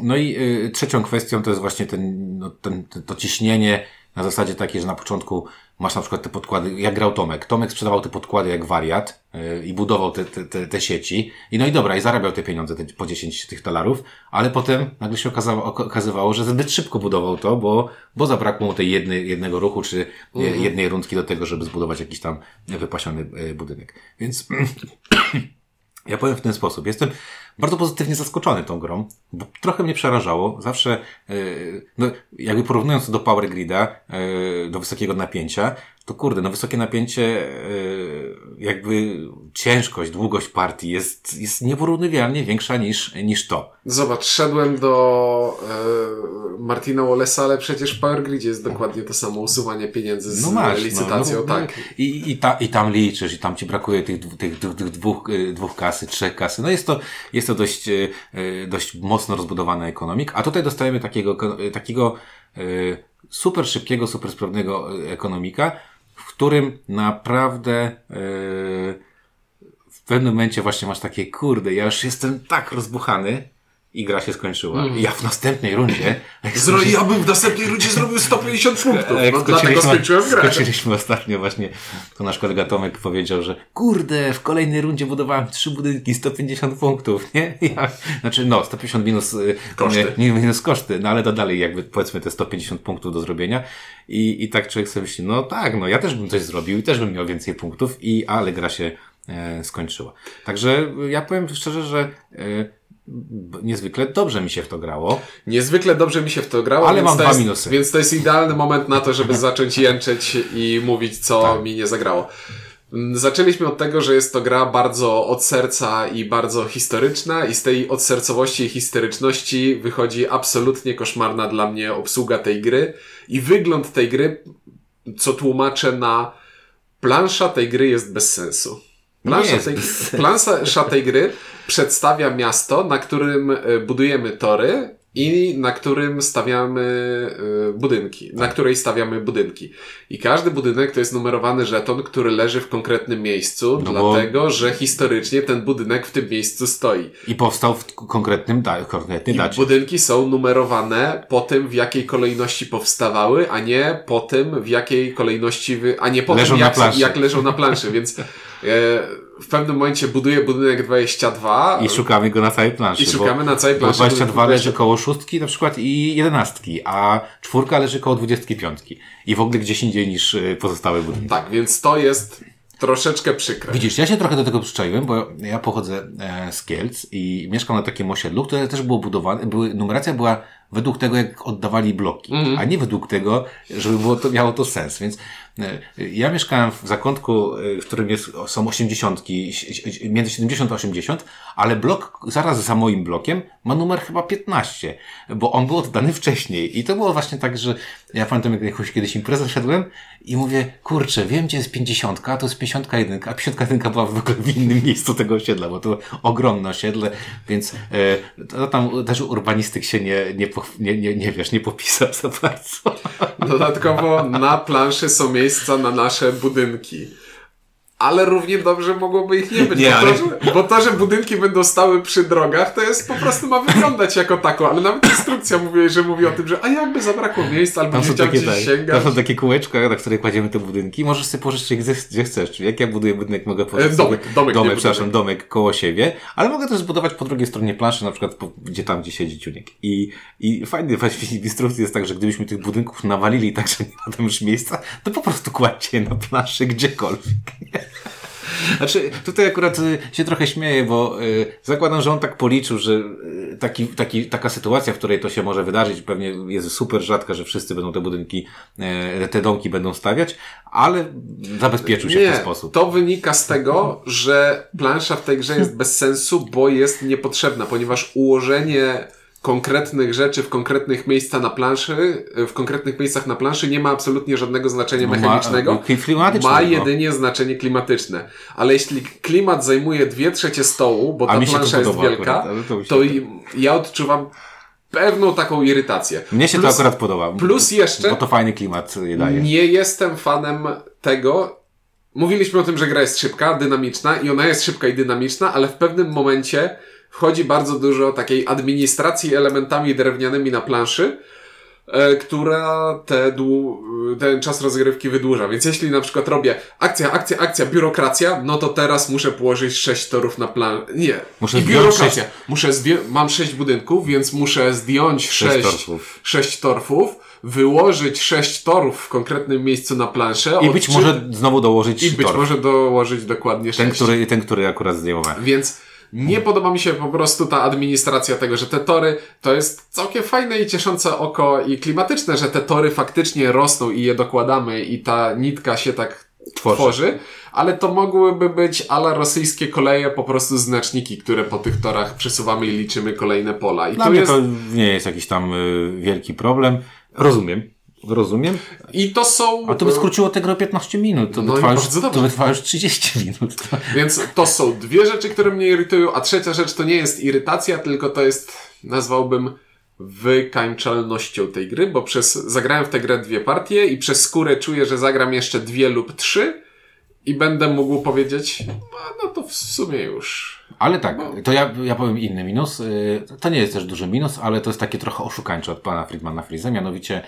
No i trzecią kwestią to jest właśnie ten, no, ten, to ciśnienie na zasadzie takiej, że na początku masz na przykład te podkłady, jak grał Tomek. Tomek sprzedawał te podkłady jak wariat y, i budował te, te, te, te sieci. I no i dobra, i zarabiał te pieniądze, te, po 10 tych talarów, ale potem nagle się okazało, ok- okazywało, że zbyt szybko budował to, bo, bo zabrakło mu tej jednej, jednego ruchu, czy y, jednej rundki do tego, żeby zbudować jakiś tam wypasiony y, budynek. Więc ja powiem w ten sposób. Jestem bardzo pozytywnie zaskoczony tą grą, bo trochę mnie przerażało. Zawsze, yy, no, jakby porównując to do Power Grida, yy, do wysokiego napięcia, to kurde, no wysokie napięcie, yy, jakby ciężkość, długość partii jest, jest nieporównywalnie większa niż, niż to. Zobacz, szedłem do e, Martina Wallace'a, ale przecież w Power Gridzie jest dokładnie to samo usuwanie pieniędzy z No masz, licytacją, no, no, tak. I, i, ta, I tam liczysz, i tam ci brakuje tych, tych, tych, tych dwóch, dwóch kasy, trzech kasy. No jest to, jest to dość, y, y, dość mocno rozbudowany ekonomik, a tutaj dostajemy takiego, y, takiego super szybkiego, super sprawnego ekonomika, w którym naprawdę w pewnym momencie właśnie masz takie, kurde, ja już jestem tak rozbuchany i gra się skończyła. I ja w następnej rundzie, Zro- ja bym w następnej rundzie zrobił 150 punktów. No, dlatego skończyłem grę. Skończyliśmy ostatnio właśnie, to nasz kolega Tomek powiedział, że kurde, w kolejnej rundzie budowałem trzy budynki, 150 punktów, nie? Ja, znaczy no, 150 minus y, Koszty. Nie, minus koszty, no ale to dalej jakby powiedzmy te 150 punktów do zrobienia i, i tak człowiek sobie myśli, no tak, no ja też bym coś zrobił i też bym miał więcej punktów i ale gra się e, skończyła. Także ja powiem szczerze, że e, niezwykle dobrze mi się w to grało. Niezwykle dobrze mi się w to grało. Ale mam dwa jest, minusy. Więc to jest idealny moment na to, żeby zacząć jęczeć i mówić, co Tak. mi nie zagrało. Mm, Zaczęliśmy od tego, że jest to gra bardzo od serca i bardzo historyczna i z tej odsercowości i historyczności wychodzi absolutnie koszmarna dla mnie obsługa tej gry i wygląd tej gry, co tłumaczę na plansza tej gry jest bez sensu. Plansza, tej, plansza tej gry przedstawia miasto, na którym e, budujemy tory i na którym stawiamy y, budynki, na której stawiamy budynki. I każdy budynek to jest numerowany żeton, który leży w konkretnym miejscu, No bo- dlatego, że historycznie ten budynek w tym miejscu stoi. I powstał w konkretnym, da, konkretnej I dacie. budynki są numerowane po tym, w jakiej kolejności powstawały, a nie po tym, w jakiej kolejności, wy... a nie po Leżą tym, jak, jak leżą na planszy, więc e, w pewnym momencie buduję budynek 22 I szukamy go na całej planszy. i szukamy na całej Bo planszy. 22 budynku leży koło szóstki na przykład i jedenastki, a czwórka leży koło dwudziestki piątki. I w ogóle gdzieś indziej niż y, pozostałe budynki. Tak, więc to jest troszeczkę przykre. Widzisz, ja się trochę do tego przyczaiłem, bo ja pochodzę e, z Kielc i mieszkam na takim osiedlu, które też było budowane, były, numeracja była według tego, jak oddawali bloki, a nie według tego, żeby było to, miało to sens. Więc e, ja mieszkałem w zakątku, e, w którym jest, są 80, między 70 a 80, ale blok zaraz za moim blokiem ma numer chyba 15, bo on był oddany wcześniej. I to było właśnie tak, że ja pamiętam, jak jakąś kiedyś imprezę szedłem i mówię, kurczę, wiem, gdzie jest 50, a to jest 51, a 51 była w ogóle w innym miejscu tego osiedla, bo to ogromne osiedle, więc e, to tam też urbanistyk się nie, nie, nie, nie, nie wiesz, nie popisał za bardzo. Dodatkowo na planszy są miejsca na nasze budynki. Ale równie dobrze mogłoby ich nie być. Nie, bo, ale- to, że, bo to, że budynki będą stały przy drogach, to jest po prostu ma wyglądać jako tako. Ale nawet instrukcja mówi, że mówi o tym, że a jakby zabrakło miejsca albo Tam nie chciał takie, gdzieś tak, sięgać. tam są takie kółeczka, na które kładziemy te budynki. Możesz sobie je gdzie, gdzie chcesz. Czyli jak ja buduję budynek, mogę położyć E, domek, domek, domek, przepraszam, domek koło siebie, ale mogę też zbudować po drugiej stronie planszy, na przykład gdzie tam, gdzie siedzi ciunek. I, i fajny właśnie w instrukcji jest tak, że gdybyśmy tych budynków nawalili tak, że nie ma tam już miejsca, to po prostu kładźcie je na planszy gdziekolwiek. Znaczy, tutaj akurat y, się trochę śmieję, bo y, zakładam, że on tak policzył, że y, taki, taki, taka sytuacja, w której to się może wydarzyć, pewnie jest super rzadka, że wszyscy będą te budynki, y, te domki będą stawiać, ale zabezpieczył się w ten sposób. To wynika z tego, że plansza w tej grze jest bez sensu, bo jest niepotrzebna, ponieważ ułożenie konkretnych rzeczy w konkretnych miejscach na planszy, w konkretnych miejscach na planszy nie ma absolutnie żadnego znaczenia No ma- mechanicznego. klimatycznego. Ma jedynie znaczenie klimatyczne. Ale jeśli klimat zajmuje dwie trzecie stołu, bo ta plansza jest wielka, akurat, to to ja odczuwam pewną taką irytację. Mnie się Plus- to akurat podoba. plus jeszcze- Bo to fajny klimat je daje. Nie jestem fanem tego. Mówiliśmy o tym, że gra jest szybka, dynamiczna i ona jest szybka i dynamiczna, ale w pewnym momencie wchodzi bardzo dużo takiej administracji elementami drewnianymi na planszy, e, która te ten czas rozgrywki wydłuża. Więc jeśli na przykład robię akcja, akcja, akcja, biurokracja, no to teraz muszę położyć sześć torów na plan. Nie. Muszę I biurokracja. Muszę zdję- mam sześć budynków, więc muszę zdjąć Sześć sześć, torfów. sześć torfów, wyłożyć sześć torów w konkretnym miejscu na planszę. I być odczy- może znowu dołożyć i być tor. może dołożyć dokładnie ten, sześć. który, ten, który akurat zdejmowałem. Więc nie podoba mi się po prostu ta administracja tego, że te tory to jest całkiem fajne i cieszące oko i klimatyczne, że te tory faktycznie rosną i je dokładamy i ta nitka się tak Tworzy. tworzy, ale to mogłyby być ala rosyjskie koleje, po prostu znaczniki, które po tych torach przesuwamy i liczymy kolejne pola. I Dla to mnie jest to nie jest jakiś tam y, wielki problem. Rozumiem. Rozumiem. I to są. A to by skróciło tę grę o 15 minut. To by, No i trwało już, to by trwało już 30 minut. Więc to są dwie rzeczy, które mnie irytują, a trzecia rzecz to nie jest irytacja, tylko to jest, nazwałbym, wykańczalnością tej gry, bo przez, zagrałem w tę grę dwie partie i przez skórę czuję, że zagram jeszcze dwie lub trzy i będę mógł powiedzieć, a no to w sumie już. Ale tak, to ja, ja powiem inny minus. Y, To nie jest też duży minus, ale to jest takie trochę oszukańcze od pana Friedmana Frize. Mianowicie, e,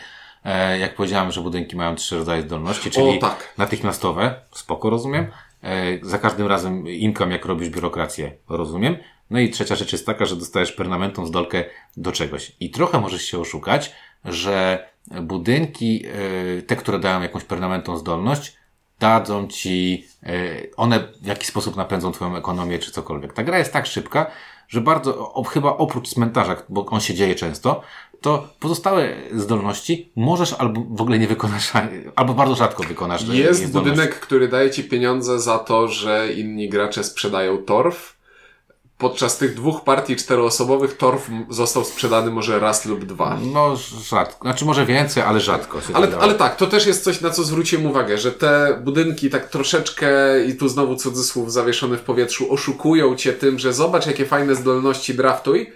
jak powiedziałem, że budynki mają trzy rodzaje zdolności, czyli tak. natychmiastowe, spoko rozumiem. E, Za każdym razem income, jak robisz biurokrację, rozumiem. No i trzecia rzecz jest taka, że dostajesz permanentną zdolkę do czegoś. I trochę możesz się oszukać, że budynki, e, te, które dają jakąś permanentną zdolność, dadzą ci, e, one w jakiś sposób napędzą twoją ekonomię czy cokolwiek. Ta gra jest tak szybka, że bardzo, o, chyba oprócz cmentarza, bo on się dzieje często, to pozostałe zdolności możesz albo w ogóle nie wykonasz, albo bardzo rzadko wykonasz. e, Jest budynek, który daje ci pieniądze za to, że inni gracze sprzedają torf. Podczas tych dwóch partii czteroosobowych torf został sprzedany może raz lub dwa. No, rzadko. Znaczy może więcej, ale rzadko. się Ale, ale tak, to też jest coś, na co zwróciłem uwagę, że te budynki tak troszeczkę, i tu znowu cudzysłów zawieszony w powietrzu, oszukują cię tym, że zobacz jakie fajne zdolności draftuj,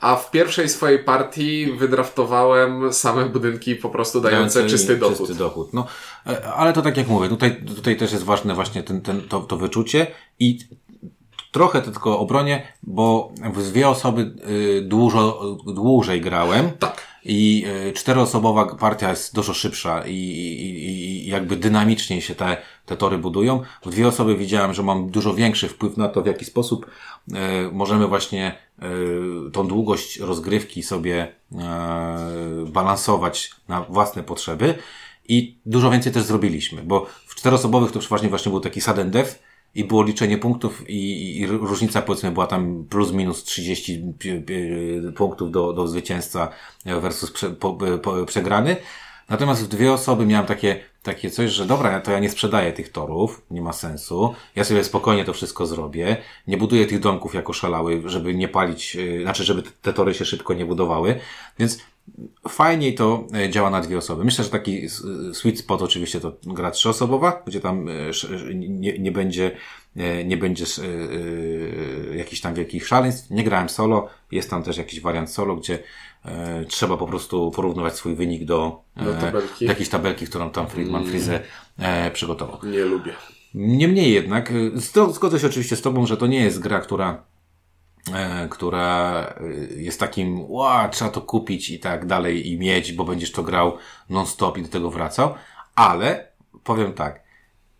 a w pierwszej swojej partii wydraftowałem same budynki po prostu dające czysty dochód. Czysty dochód. No, e, ale to tak jak mówię, tutaj, tutaj też jest ważne właśnie ten, ten, to, to wyczucie i trochę to tylko obronię, bo w dwie osoby y, dużo, dłużej grałem. Tak. I y, czteroosobowa partia jest dużo szybsza i, i, i jakby dynamiczniej się te, te tory budują. W dwie osoby widziałem, że mam dużo większy wpływ na to, w jaki sposób y, możemy właśnie tą długość rozgrywki sobie balansować na własne potrzeby. I dużo więcej też zrobiliśmy, bo w czteroosobowych to przeważnie właśnie był taki sudden death, i było liczenie punktów i, i różnica powiedzmy była tam plus minus 30 punktów do, do zwycięzca versus prze, po, po, przegrany. Natomiast w dwie osoby miałem takie, takie coś, że dobra, to ja nie sprzedaję tych torów, nie ma sensu. Ja sobie spokojnie to wszystko zrobię. Nie buduję tych domków jako szalały, żeby nie palić, znaczy, żeby te tory się szybko nie budowały. Więc fajniej to działa na dwie osoby. Myślę, że taki sweet spot oczywiście to gra trzyosobowa, gdzie tam nie, nie będzie nie będzie jakichś tam wielkich szaleństw. Nie grałem solo. Jest tam też jakiś wariant solo, gdzie trzeba po prostu porównywać swój wynik do, do tabelki. jakiejś tabelki, którą tam Friedman mm. Frize przygotował. Nie lubię. Niemniej jednak, zgodzę się oczywiście z Tobą, że to nie jest gra, która która jest takim, ła, trzeba to kupić i tak dalej i mieć, bo będziesz to grał non-stop i do tego wracał, ale powiem tak,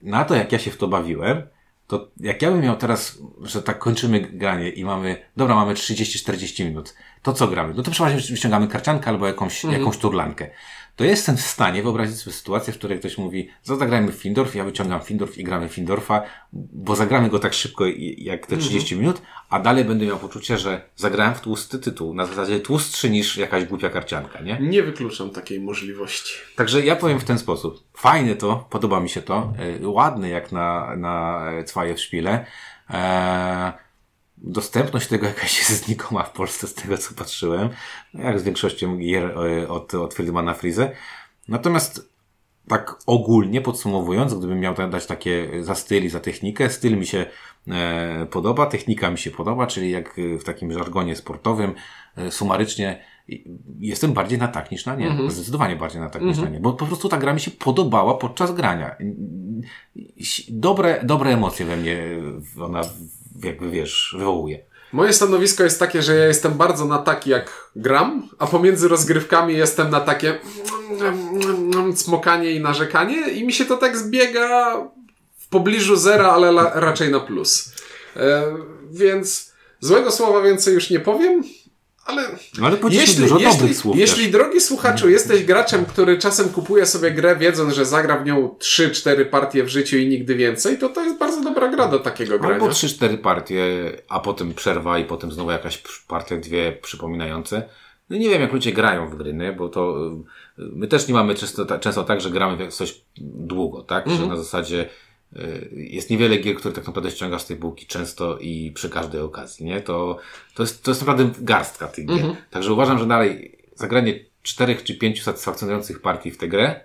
na to jak ja się w to bawiłem, to jak ja bym miał teraz, że tak kończymy granie i mamy, dobra, mamy 30-40 minut, to co gramy? No to przeważnie wyciągamy karciankę albo jakąś, mm. jakąś turlankę. To jestem w stanie wyobrazić sobie sytuację, w której ktoś mówi, zagrajmy w Findorf, ja wyciągam Findorf i gramy Findorfa, bo zagramy go tak szybko jak te 30 mm. minut, a dalej będę miał poczucie, że zagrałem w tłusty tytuł, na zasadzie tłustszy niż jakaś głupia karcianka, nie? Nie wykluczam takiej możliwości. Także ja powiem w ten sposób. Fajne to, podoba mi się to, yy, ładny jak na, na cwaje w szpile. Eee, dostępność tego jakaś jest znikoma w Polsce, z tego co patrzyłem, jak z większością gier od, od Friedmana Frize. Natomiast tak ogólnie podsumowując, gdybym miał dać takie za styl i za technikę, styl mi się e, podoba, technika mi się podoba, czyli jak w takim żargonie sportowym, e, sumarycznie jestem bardziej na tak niż na nie. Mm -hmm. Zdecydowanie bardziej na tak mm -hmm. niż na nie. Bo po prostu ta gra mi się podobała podczas grania. Dobre, dobre emocje we mnie ona jakby wiesz, wywołuje. Moje stanowisko jest takie, że ja jestem bardzo na taki jak gram, a pomiędzy rozgrywkami jestem na takie smokanie i narzekanie i mi się to tak zbiega w pobliżu zera, ale raczej na plus. E, więc złego słowa więcej już nie powiem. Ale, ale jeśli, dużo jeśli, słów jeśli drogi słuchaczu, jesteś graczem, który czasem kupuje sobie grę, wiedząc, że zagra w nią 3-4 partie w życiu i nigdy więcej, to to jest bardzo dobra gra do takiego grania. Albo 3-4 partie, a potem przerwa i potem znowu jakaś partia, dwie przypominające. No nie wiem, jak ludzie grają w gry, nie? bo to my też nie mamy często, często tak, że gramy w coś długo, tak? Mm -hmm. Że mhm. na zasadzie Y, jest niewiele gier, które tak naprawdę ściągasz z tej bułki często i przy każdej okazji, nie? To, to, jest, to jest naprawdę garstka tych gier. Mhm. Także uważam, że dalej zagranie czterech czy pięciu satysfakcjonujących partii w tę grę,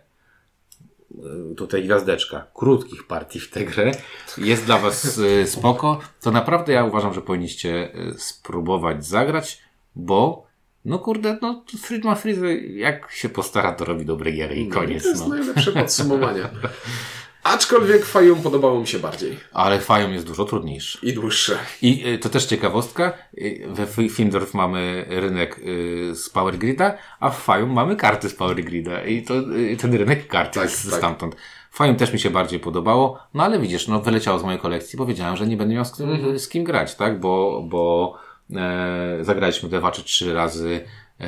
y, tutaj gwiazdeczka, krótkich partii w tę grę, jest dla Was y, spoko, to naprawdę ja uważam, że powinniście spróbować zagrać, bo no kurde, no Friedman Freeze jak się postara, to robi dobre giery i koniec. No, to jest no. najlepsze podsumowanie. Aczkolwiek Fajum podobało mi się bardziej. Ale Fajum jest dużo trudniejszy. I dłuższe. I y, to też ciekawostka. Y, we Findorf mamy rynek y, z Power Grida, a w Fajum mamy karty z Power Grida. I to, ten rynek kart tak, jest tak. stamtąd. Fajum też mi się bardziej podobało, no ale widzisz, no wyleciało z mojej kolekcji, powiedziałem, że nie będę miał z, kim, mm -hmm. z kim grać, tak? Bo, bo e, zagraliśmy dwa czy trzy razy e,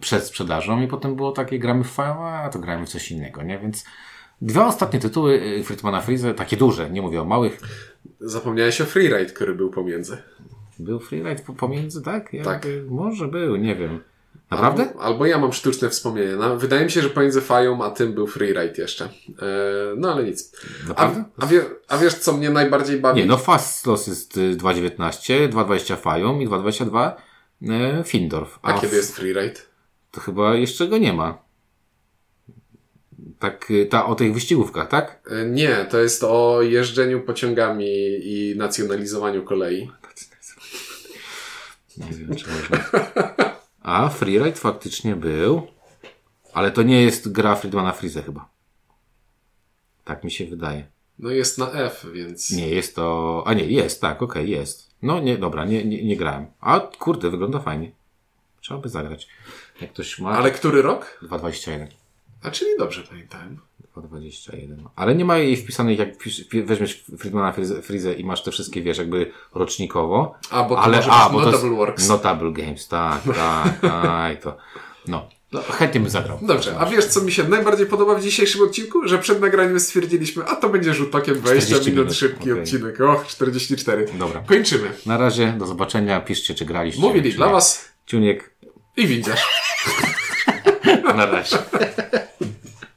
przed sprzedażą i potem było takie, gramy w Fajum, a to gramy w coś innego, nie? Więc Dwa ostatnie tytuły y, Friedmana Freeze, takie duże, nie mówię o małych. Zapomniałeś o Freeride, który był pomiędzy. Był Freeride pomiędzy, tak? Ja tak. Może był, nie wiem. Naprawdę? Albo, albo, ja mam sztuczne wspomnienie. No, wydaje mi się, że pomiędzy Fają a tym był Freeride jeszcze. E, no ale nic. A, a, wie, a, wiesz, co mnie najbardziej bawi? Nie, no Fast Loss jest 2.19, 2.20 Fają i 2.22 e, Findorf. A, a kiedy jest Freeride? To chyba jeszcze go nie ma. Tak, y, ta, o tych wyścigówkach, tak? E, nie, to jest o jeżdżeniu pociągami i nacjonalizowaniu kolei. Nie wiem, czy można. A, Freeride faktycznie był. Ale to nie jest gra Friedmana Freeze chyba. Tak mi się wydaje. No jest na F, więc... Nie, jest to... A nie, jest, tak, okej, jest. No nie, dobra, nie, nie, nie grałem. A kurde, wygląda fajnie. Trzeba by zagrać. Jak ktoś ma... Ale który rok? 2,21. A czyli dobrze pamiętałem. 2,21. Ale nie ma jej wpisanej, jak wpisz- weźmiesz Friedmana Freeze i masz te wszystkie, wiesz, jakby rocznikowo. A, bo to ale a, bo to Notable jest Works. Notable Games, tak, tak, tak, to. No. no, chętnie bym zagrał. Dobrze, a wiesz co mi się najbardziej podoba w dzisiejszym odcinku? Że przed nagraniem stwierdziliśmy, a to będzie rzut okiem 20 40 minut, minut, szybki okej. odcinek. Och, 44. Dobra. Kończymy. Na razie, do zobaczenia, piszcie, czy graliście. Mówili czy dla was Ciuniek, i widzisz. na razie.